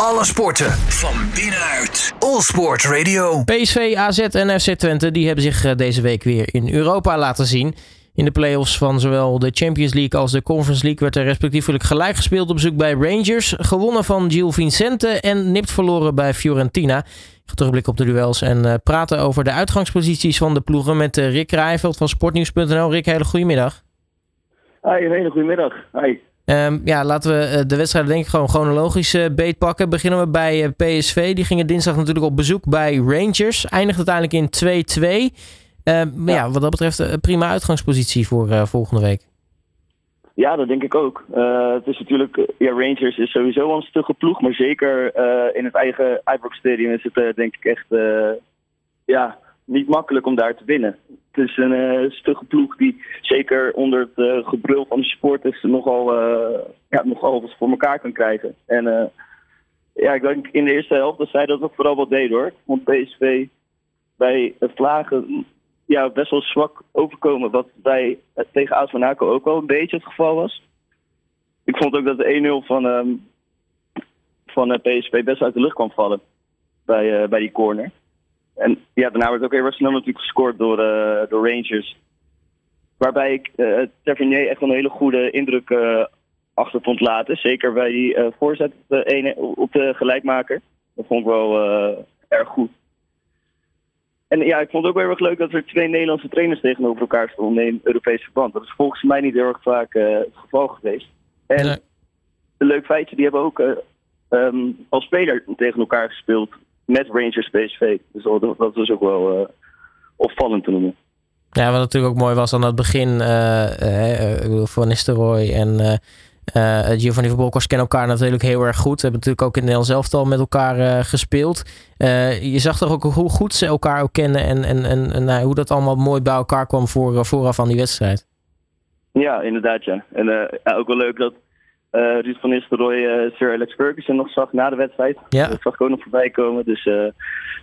Alle sporten van binnenuit. All Sport Radio. PSV, AZ en FC Twente die hebben zich eh, deze week weer in Europa laten zien. In de play-offs van zowel de Champions League als de Conference League werd er respectievelijk gelijk gespeeld op bezoek bij Rangers. Gewonnen van Gil Vicente en nipt verloren bij Fiorentina. Ik ga terugblikken op de duels en uh, praten over de uitgangsposities van de ploegen met uh, Rick Rijveld van sportnieuws.nl. Rick, hele goedemiddag. Hi, een hele goedemiddag. Hi. Um, ja, laten we de wedstrijd denk ik gewoon chronologisch uh, beetpakken. Beginnen we bij uh, PSV. Die gingen dinsdag natuurlijk op bezoek bij Rangers. Eindigt uiteindelijk in 2-2. Uh, maar ja. ja. wat dat betreft een prima uitgangspositie voor uh, volgende week. Ja, dat denk ik ook. Uh, het is natuurlijk, ja, Rangers is sowieso een stugge ploeg, maar zeker in het eigen Ibrox Stadium is het denk ik echt ja, niet makkelijk om daar te winnen. Het is een stugge ploeg die zeker onder het gebrul van de supporters nogal, ja, nogal wat voor elkaar kan krijgen. En ja, ik denk in de eerste helft dat zij dat ook vooral wat deed hoor. Want PSV bij het vlagen ja, best wel zwak overkomen. Wat bij tegen AS Monaco ook wel een beetje het geval was. Ik vond ook dat de 1-0 van, um, van uh, PSV best uit de lucht kwam vallen. Bij, uh, bij die corner. En ja, daarna werd ook snel natuurlijk gescoord door, uh, door Rangers. Waarbij ik uh, Tavernier echt een hele goede indruk achter vond laten. Zeker bij die voorzet op de, op de gelijkmaker. Dat vond ik wel erg goed. En ja, ik vond het ook heel erg leuk dat er twee Nederlandse trainers tegenover elkaar stonden in Europees verband. Dat is volgens mij niet heel erg vaak uh, het geval geweest. En nee. een leuk feitje, die hebben ook uh, um, als speler tegen elkaar gespeeld met Rangers PSV. Dus dat, dat was ook wel uh, opvallend te noemen. Ja, wat natuurlijk ook mooi was aan het begin, Van Nistelrooy en uh, Giovanni van Bronckhorst kennen elkaar natuurlijk heel erg goed. Ze hebben natuurlijk ook in Nederland zelf al met elkaar uh, gespeeld. Uh, je zag toch ook hoe goed ze elkaar ook kennen en, en, en, en nou, hoe dat allemaal mooi bij elkaar kwam voor, vooraf aan die wedstrijd. Ja, inderdaad ja. En ja, ook wel leuk dat Ruud van Nistelrooy Sir Alex Ferguson nog zag na de wedstrijd. Ja. Dat zag ik ook nog voorbij komen. Dus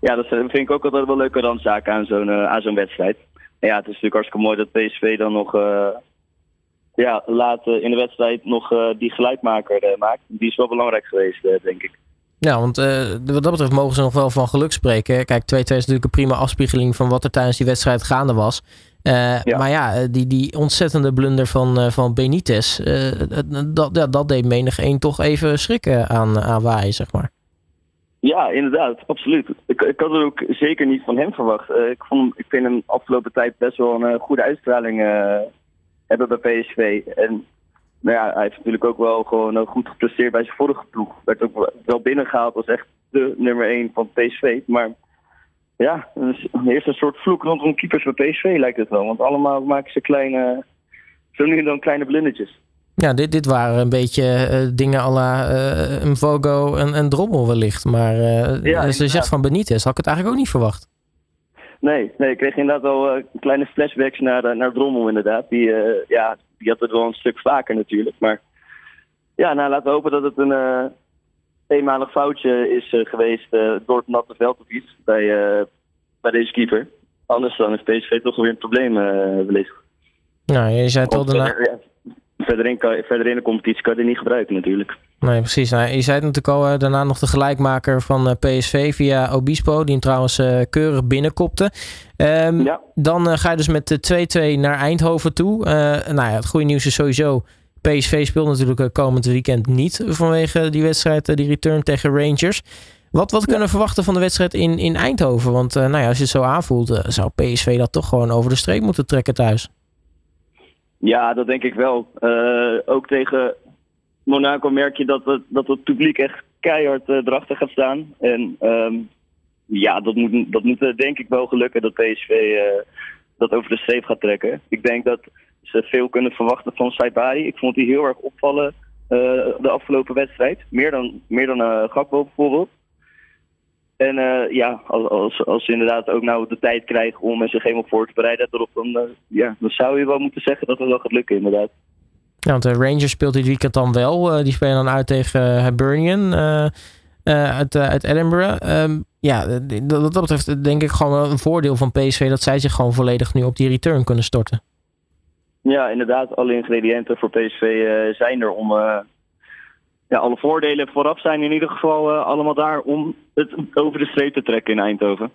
ja, dat vind ik ook altijd wel leuke randzaken aan zo'n aan zo'n wedstrijd. En ja, het is natuurlijk hartstikke mooi dat PSV dan nog ja, laten in de wedstrijd nog uh, die gelijkmaker uh, maakt. Die is wel belangrijk geweest, uh, denk ik. Ja, want wat dat betreft mogen ze nog wel van geluk spreken. Kijk, 2-2 is natuurlijk een prima afspiegeling van wat er tijdens die wedstrijd gaande was. Ja. Maar ja, die, die ontzettende blunder van, van Benitez, dat, ja, dat deed menig één toch even schrikken aan, aan waaien, zeg maar. Ja, inderdaad, absoluut. Ik, ik had het ook zeker niet van hem verwacht. ik, vond, ik vind hem afgelopen tijd best wel een goede uitstraling hebben bij PSV. En nou ja, hij heeft natuurlijk ook wel gewoon goed gepresteerd bij zijn vorige ploeg. Werd ook wel binnengehaald als echt de nummer 1 van PSV. Maar ja, er is een soort vloek rondom keepers bij PSV lijkt het wel. Want allemaal maken ze kleine, zo nu en dan kleine blundertjes. Ja, dit, dit waren een beetje uh, dingen à la uh, een Vogo en, en Drommel wellicht. Maar uh, ja, zegt van Benitez, had ik het eigenlijk ook niet verwacht. Nee, nee, ik kreeg inderdaad wel uh, kleine flashbacks naar, naar Drommel inderdaad. Die, ja, die had het wel een stuk vaker natuurlijk. Maar ja, nou, laten we hopen dat het een eenmalig foutje is geweest door het natte veld of iets bij, bij deze keeper. Anders dan is PSV toch weer een probleem wellicht. Nou, je zei het al daarna... Verder, in, verder in de competitie kan je niet gebruiken natuurlijk. Nee, precies. Nou, je zei het natuurlijk al, uh, daarna nog de gelijkmaker van uh, PSV via Obispo, die hem trouwens uh, keurig binnenkopte. Um, ja. Dan ga je dus met 2-2 naar Eindhoven toe. nou ja, het goede nieuws is sowieso, PSV speelt natuurlijk komend weekend niet vanwege die wedstrijd, die return tegen Rangers. Wat, wat kunnen we verwachten van de wedstrijd in, in Eindhoven? Want nou ja, als je het zo aanvoelt, zou PSV dat toch gewoon over de streep moeten trekken thuis. Ja, dat denk ik wel. ook tegen Monaco merk je dat het, dat het publiek echt keihard uh, erachter gaat staan. En um, ja, dat moet, dat moet uh, denk ik wel gelukken dat PSV uh, dat over de streep gaat trekken. Ik denk dat ze veel kunnen verwachten van Saibari. Ik vond die heel erg opvallen de afgelopen wedstrijd. Meer dan, meer dan Gakpo bijvoorbeeld. En ja, als, als, als ze inderdaad ook nou de tijd krijgen om zich helemaal voor te bereiden erop, dan, ja, dan zou je wel moeten zeggen dat het wel gaat lukken inderdaad. Ja, want de Rangers speelt dit weekend dan wel. Die spelen dan uit tegen Hibernian uit, uit Edinburgh. Um, ja, wat dat betreft denk ik gewoon een voordeel van PSV dat zij zich gewoon volledig nu op die return kunnen storten. Ja, inderdaad. Alle ingrediënten voor PSV zijn er om, ja, alle voordelen vooraf zijn in ieder geval allemaal daar om het over de streep te trekken in Eindhoven.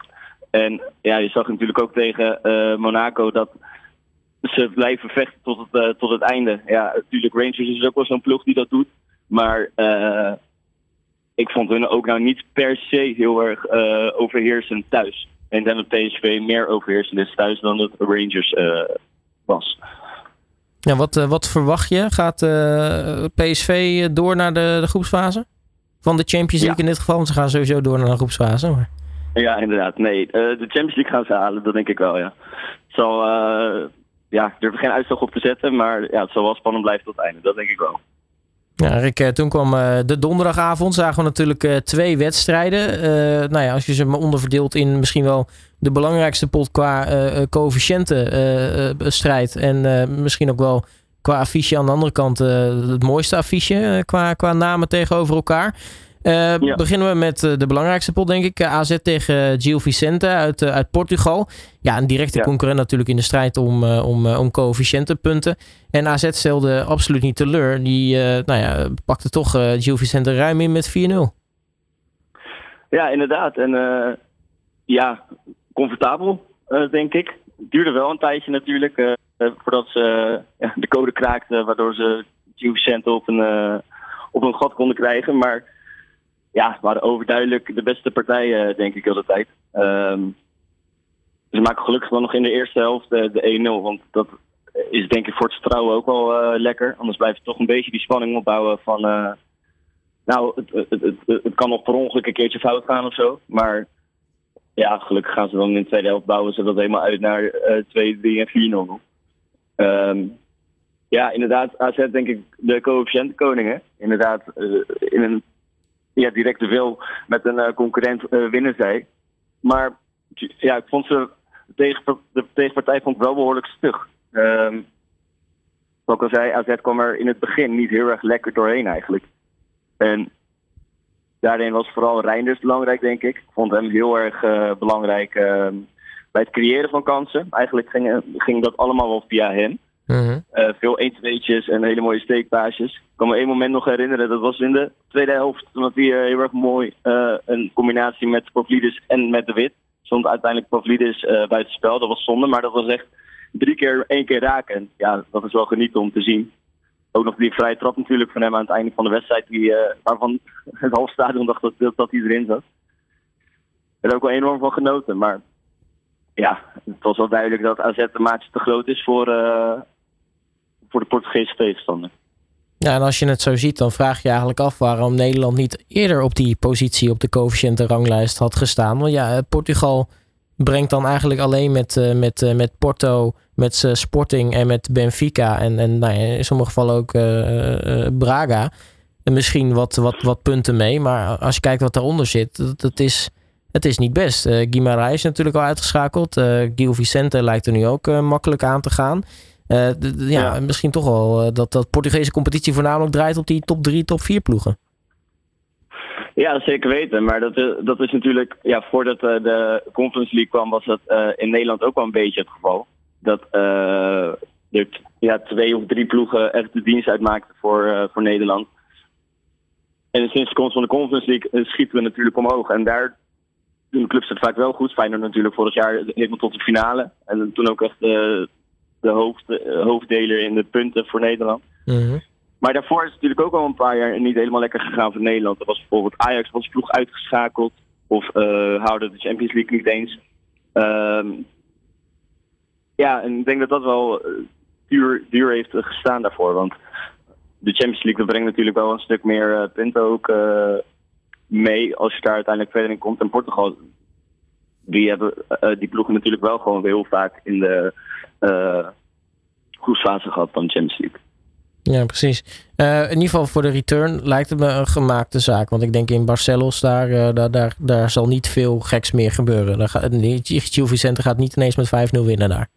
En ja, je zag natuurlijk ook tegen Monaco dat ze blijven vechten tot het, tot het einde. Ja, natuurlijk, Rangers is ook wel zo'n ploeg die dat doet. Maar ik vond hun ook nou niet per se heel erg overheersend thuis. En dan het PSV meer overheersend is thuis dan het Rangers was. Ja, wat, uh, wat verwacht je? Gaat eh, PSV door naar de, de, groepsfase? Van de Champions League in dit geval, want ze gaan sowieso door naar de groepsfase. Maar... Ja, inderdaad. Nee, de Champions League gaan ze halen, dat denk ik wel, ja. Het zal, ja, ik durf er geen uitslag op te zetten, maar ja, het zal wel spannend blijven tot het einde, dat denk ik wel. Ja, Rick, toen kwam de donderdagavond. Zagen we natuurlijk twee wedstrijden. nou ja, als je ze onderverdeelt in misschien wel de belangrijkste pot qua uh, coëfficiëntenstrijd. en misschien ook wel qua affiche aan de andere kant het mooiste affiche qua, qua namen tegenover elkaar. Beginnen we met de belangrijkste pot, denk ik. AZ tegen Gil Vicente uit, uit Portugal. Ja, een directe concurrent natuurlijk in de strijd om, om, om coëfficiëntenpunten. En AZ stelde absoluut niet teleur. Die nou ja, pakte toch Gil Vicente ruim in met 4-0. Ja, inderdaad. En ja, comfortabel, denk ik. Het duurde wel een tijdje natuurlijk voordat ze de code kraakten, waardoor ze Gio op een, op een gat konden krijgen. Maar ja, waren overduidelijk de beste partijen, denk ik, de tijd. Um, ze maken gelukkig wel nog in de eerste helft de, de 1-0. Want dat is denk ik voor het vertrouwen ook wel lekker. Anders blijft toch een beetje die spanning opbouwen van... nou, het, het, het, het, kan nog per ongeluk een keertje fout gaan of zo. Maar ja, gelukkig gaan ze dan in de tweede helft bouwen ze dat helemaal uit naar uh, 2, 3 en 4-0. Um, ja, inderdaad, AZ denk ik de coëfficiëntenkoning. Inderdaad, uh, in een ja, directe wil met een uh, concurrent uh, winnen zij. Maar ja, ik vond ze tegen, de tegenpartij vond ik wel behoorlijk stug. Um, zoals ik al zei, AZ kwam er in het begin niet heel erg lekker doorheen eigenlijk. En daarin was vooral Reinders belangrijk, denk ik. Ik vond hem heel erg uh, belangrijk uh, bij het creëren van kansen. Eigenlijk ging, ging dat allemaal wel via hem. Mm uh, veel 1 en hele mooie steekpaasjes. Ik kan me één moment nog herinneren, dat was in de tweede helft. Toen hij heel erg mooi een combinatie met Pavlidis en met de Wit. Stond uiteindelijk Pavlidis buiten spel, dat was zonde. Maar dat was echt drie keer, één keer raken. Ja, dat is wel genieten om te zien. Ook nog die vrije trap natuurlijk van hem aan het einde van de wedstrijd. Die, waarvan het half stadion dacht dat, dat, dat hij erin zat. Er ook wel enorm van genoten. Maar ja, het was wel duidelijk dat AZ een maatje te groot is voor, voor de Portugese tegenstander. Ja, en als je het zo ziet, dan vraag je eigenlijk af waarom Nederland niet eerder op die positie op de coëfficiëntenranglijst had gestaan. Want ja, Portugal brengt dan eigenlijk alleen met, uh, met, uh, met Porto, met Sporting en met Benfica en, en nou in sommige gevallen ook Braga. En misschien wat, wat, wat punten mee. Maar als je kijkt wat daaronder zit, dat, is, het is niet best. Uh, is natuurlijk al uitgeschakeld. Gil Vicente lijkt er nu ook makkelijk aan te gaan. Ja, ja, misschien toch wel dat dat Portugese competitie voornamelijk draait op die top 3, top 4 ploegen. Ja, zeker weten. Maar dat, eh, dat is natuurlijk, ja, voordat uh, de Conference League kwam, was dat uh, in Nederland ook wel een beetje het geval. Dat uh, er ja, twee of drie ploegen echt de dienst uitmaakten voor, voor Nederland. En sinds de komst van de Conference League schieten we natuurlijk omhoog. En daar doen de clubs het vaak wel goed. Feyenoord natuurlijk vorig jaar helemaal tot de finale. En toen ook echt de, de hoofd, hoofddeler in de punten voor Nederland. Mm maar daarvoor is het natuurlijk ook al een paar jaar niet helemaal lekker gegaan voor Nederland. Er was bijvoorbeeld Ajax was vroeg uitgeschakeld. Of uh, houden de Champions League niet eens. Um, ja, en ik denk dat dat wel eh, duur, duur heeft gestaan daarvoor. Want de Champions League brengt natuurlijk wel een stuk meer punten ook mee. Als je daar uiteindelijk verder in komt. En Portugal, die hebben die ploegen natuurlijk wel gewoon heel vaak in de groepsfase gehad van de Champions League. Ja, precies. Uh, in ieder geval voor de return lijkt het me een gemaakte zaak. Want ik denk in Barcelos, daar, uh, daar, daar, daar zal niet veel geks meer gebeuren. Daar gaat, Gil Vicente gaat niet ineens met 5-0 winnen daar.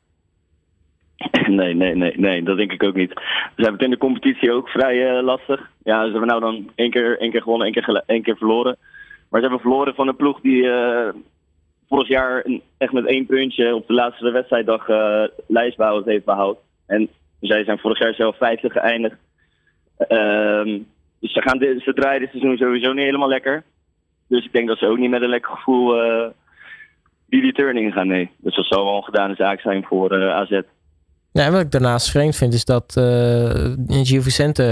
Nee, nee, nee, nee, dat denk ik ook niet. Ze hebben het in de competitie ook vrij uh, lastig. Ja, ze hebben nou dan één keer, één keer gewonnen, één keer, één keer verloren. Maar ze hebben verloren van een ploeg die vorig jaar echt met één puntje op de laatste wedstrijddag uh, heeft behouden. En zij zijn vorig jaar zelf vijfde geëindigd. Um, Dus ze, gaan ze draaien dit seizoen sowieso niet helemaal lekker. Dus ik denk dat ze ook niet met een lekker gevoel die returning gaan. Nee. Dus dat zal wel een gedane zaak zijn voor AZ. Ja, wat ik daarnaast vreemd vind is dat uh, Gio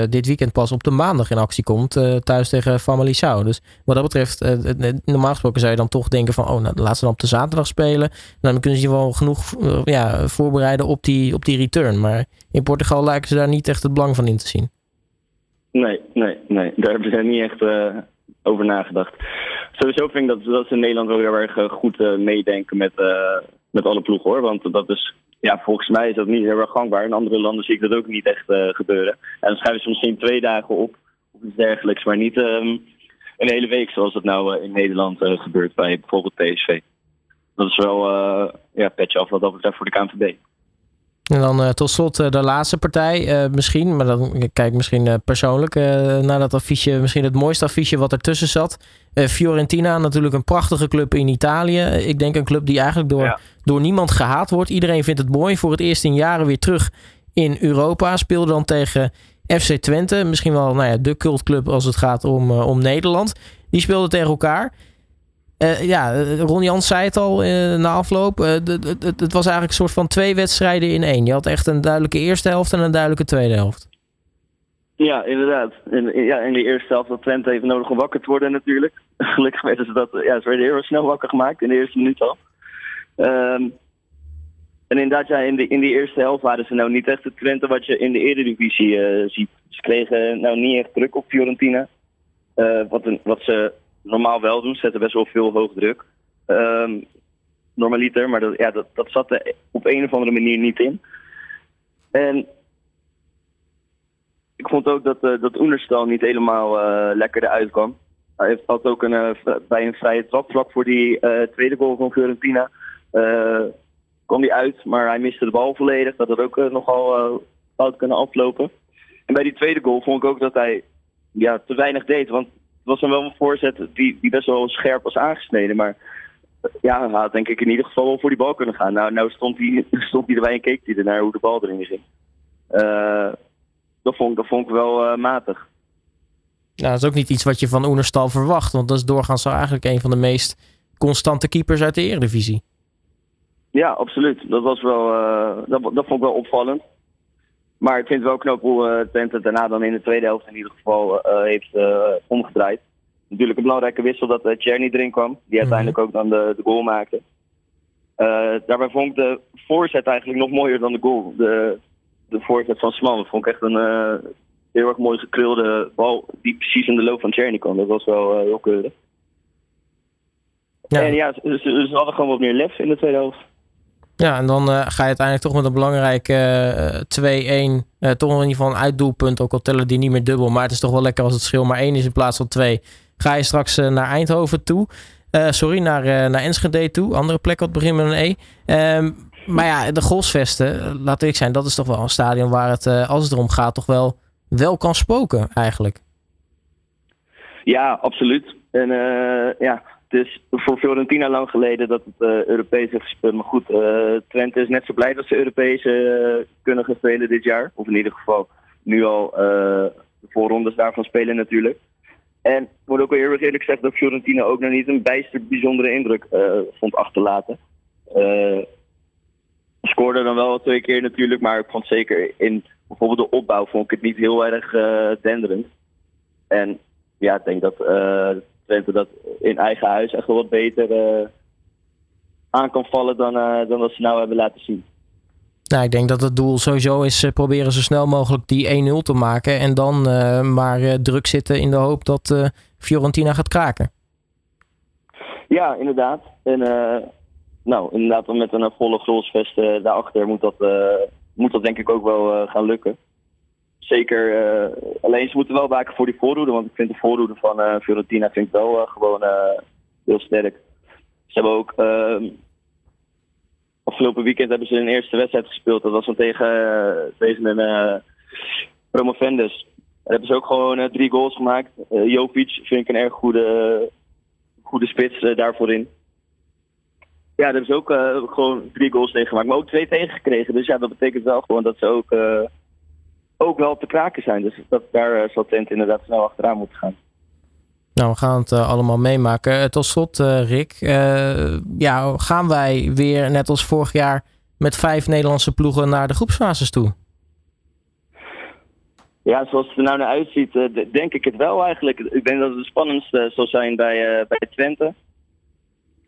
dit weekend pas op de maandag in actie komt. Uh, thuis tegen Famalicão. Dus wat dat betreft, uh, normaal gesproken zou je dan toch denken van... oh, nou, laten ze dan op de zaterdag spelen. Dan kunnen ze je wel genoeg ja, voorbereiden op die, op die return. Maar in Portugal lijken ze daar niet echt het belang van in te zien. Nee, nee, nee. Daar hebben ze niet echt over nagedacht. Sowieso vind ik dat, dat ze in Nederland wel heel erg goed meedenken met, met alle ploegen hoor. Want dat is ja, volgens mij is dat niet heel erg gangbaar. In andere landen zie ik dat ook niet echt uh, gebeuren. En dan schrijven ze misschien twee dagen op of iets dergelijks, maar niet um, een hele week zoals het nou uh, in Nederland uh, gebeurt bij bijvoorbeeld PSV. Dat is wel ja, petje af wat dat betreft voor de KNVB. En dan uh, tot slot uh, de laatste partij, uh, misschien, maar dan kijk misschien persoonlijk naar dat affiche, misschien het mooiste affiche wat ertussen zat. Fiorentina, natuurlijk een prachtige club in Italië. Ik denk een club die eigenlijk door, door niemand gehaat wordt. Iedereen vindt het mooi. Voor het eerst in jaren weer terug in Europa. Speelde dan tegen FC Twente, misschien wel nou ja, de cultclub als het gaat om, om Nederland. Die speelden tegen elkaar. Uh, ja, Ron Jans zei het al uh, na afloop. Het was eigenlijk een soort van twee wedstrijden in één. Je had echt een duidelijke eerste helft en een duidelijke tweede helft. Ja, inderdaad. In, ja, in de eerste helft had Twente even nodig om wakker te worden natuurlijk. Gelukkig werden ze dat, ja, ze werden heel snel wakker gemaakt in de eerste minuut al. Um, en inderdaad, ja, in, de, in die eerste helft waren ze nou niet echt de Twente wat je in de Eredivisie ziet. Ze kregen nou niet echt druk op Fiorentina. wat, een, wat ze normaal wel doen. Ze zetten best wel veel hoog druk. Um, normaliter, maar dat, ja, dat, dat zat er op een of andere manier niet in. En ik vond ook dat, uh, dat Oenerstal niet helemaal uh, lekker eruit kwam. Hij had ook een, uh, bij een vrije trap vlak voor die tweede goal van Fiorentina. kwam hij uit, maar hij miste de bal volledig. Dat had ook nogal fout kunnen aflopen. En bij die tweede goal vond ik ook dat hij ja, te weinig deed. Want was dan wel een voorzet die, die best wel scherp was aangesneden. Maar ja, hij had denk ik in ieder geval wel voor die bal kunnen gaan. Nou, nou stond, hij, stond hij erbij en keek hij ernaar hoe de bal erin ging. Uh, dat, vond, dat vond ik wel uh, matig. Nou, dat is ook niet iets wat je van Oenerstal verwacht. Want dat is doorgaans eigenlijk een van de meest constante keepers uit de Eredivisie. Ja, absoluut. Dat, was wel, uh, dat, dat vond ik wel opvallend. Maar ik vind het wel knap hoe uh, Twente daarna dan in de tweede helft in ieder geval uh, heeft uh, omgedraaid. Natuurlijk een belangrijke wissel dat uh, erin kwam, die mhm. uiteindelijk ook dan de, de goal maakte. daarbij vond ik de voorzet eigenlijk nog mooier dan de goal. De, de voorzet van Sman vond ik echt een heel erg mooi gekrulde bal die precies in de loop van Cherny kwam. Dat was wel heel keurig. Ja. En ja, ze, ze, ze hadden gewoon wat meer lef in de tweede helft. Ja, en dan uh, ga je uiteindelijk toch met een belangrijke uh, 2-1. Uh, toch in ieder geval een uitdoelpunt. Ook al tellen die niet meer dubbel. Maar het is toch wel lekker als het schil maar 1 is in plaats van 2. Ga je straks naar Eindhoven toe. Sorry, naar, naar Enschede toe. Andere plek wat begint met een E. Um, maar ja, de Golfsvesten, laat ik zijn, dat is toch wel een stadion waar het, als het erom gaat, toch wel, wel kan spoken eigenlijk. Ja, absoluut. En ja, is voor Fiorentina lang geleden dat het uh, Europees heeft. Maar goed, uh, Twente is net zo blij dat ze Europees uh, kunnen spelen dit jaar. Of in ieder geval nu al de voorrondes daarvan spelen natuurlijk. En ik moet ook wel heel eerlijk zeggen dat Fiorentina ook nog niet een bijster bijzondere indruk vond achterlaten. scoorde dan wel twee keer natuurlijk, maar ik vond zeker in bijvoorbeeld de opbouw vond ik het niet heel erg denderend. En ja, ik denk dat Twente dat in eigen huis echt wel wat beter uh, aan kan vallen dan, uh, dan wat ze nou hebben laten zien. Nou, ik denk dat het doel sowieso is uh, proberen zo snel mogelijk die 1-0 te maken. En dan maar druk zitten in de hoop dat Fiorentina gaat kraken. Ja, inderdaad. En nou, inderdaad, met een volle grolsvest daarachter moet dat, moet dat denk ik ook wel gaan lukken zeker. Uh, alleen ze moeten wel waken voor die voorhoede. Want ik vind de voorhoede van uh, Fiorentina vind ik wel uh, gewoon heel sterk. Ze hebben ook. Ehm, afgelopen weekend hebben ze een eerste wedstrijd gespeeld. Dat was dan tegen, tegen een Promovendus. Daar hebben ze ook gewoon drie goals gemaakt. Jovic vind ik een erg goede, goede spits daarvoor in. Ja, daar hebben ze ook gewoon drie goals tegen gemaakt. Maar ook twee tegengekregen. Dus ja, dat betekent wel gewoon dat ze ook wel te kraken zijn. Dus dat, daar zal Twente inderdaad snel achteraan moeten gaan. Nou, we gaan het allemaal meemaken. tot slot, Rick. ja, gaan wij weer, net als vorig jaar, met vijf Nederlandse ploegen naar de groepsfases toe? Ja, zoals het er nou naar uitziet, denk ik het wel eigenlijk. Ik denk dat het het spannendste zal zijn bij, bij Twente.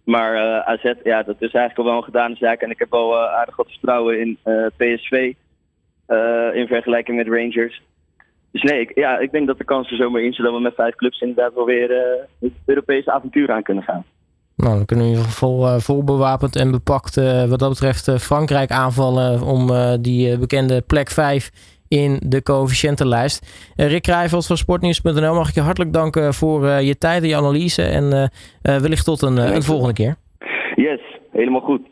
Maar eh, AZ, ja, dat is eigenlijk al wel een gedane zaak. En ik heb wel aardig wat vertrouwen in eh, PSV. In vergelijking met Rangers. Dus nee, ik, ja, ik denk dat de kans er zomaar in dat we met vijf clubs inderdaad wel weer het Europese avontuur aan kunnen gaan. Nou, dan kunnen we in ieder geval vol bewapend en bepakt wat dat betreft Frankrijk aanvallen om die bekende plek 5 in de coëfficiëntenlijst. Rick Krijvels van sportnieuws.nl mag ik je hartelijk danken voor je tijd en je analyse. En wellicht tot een, een, volgende keer. Yes, helemaal goed.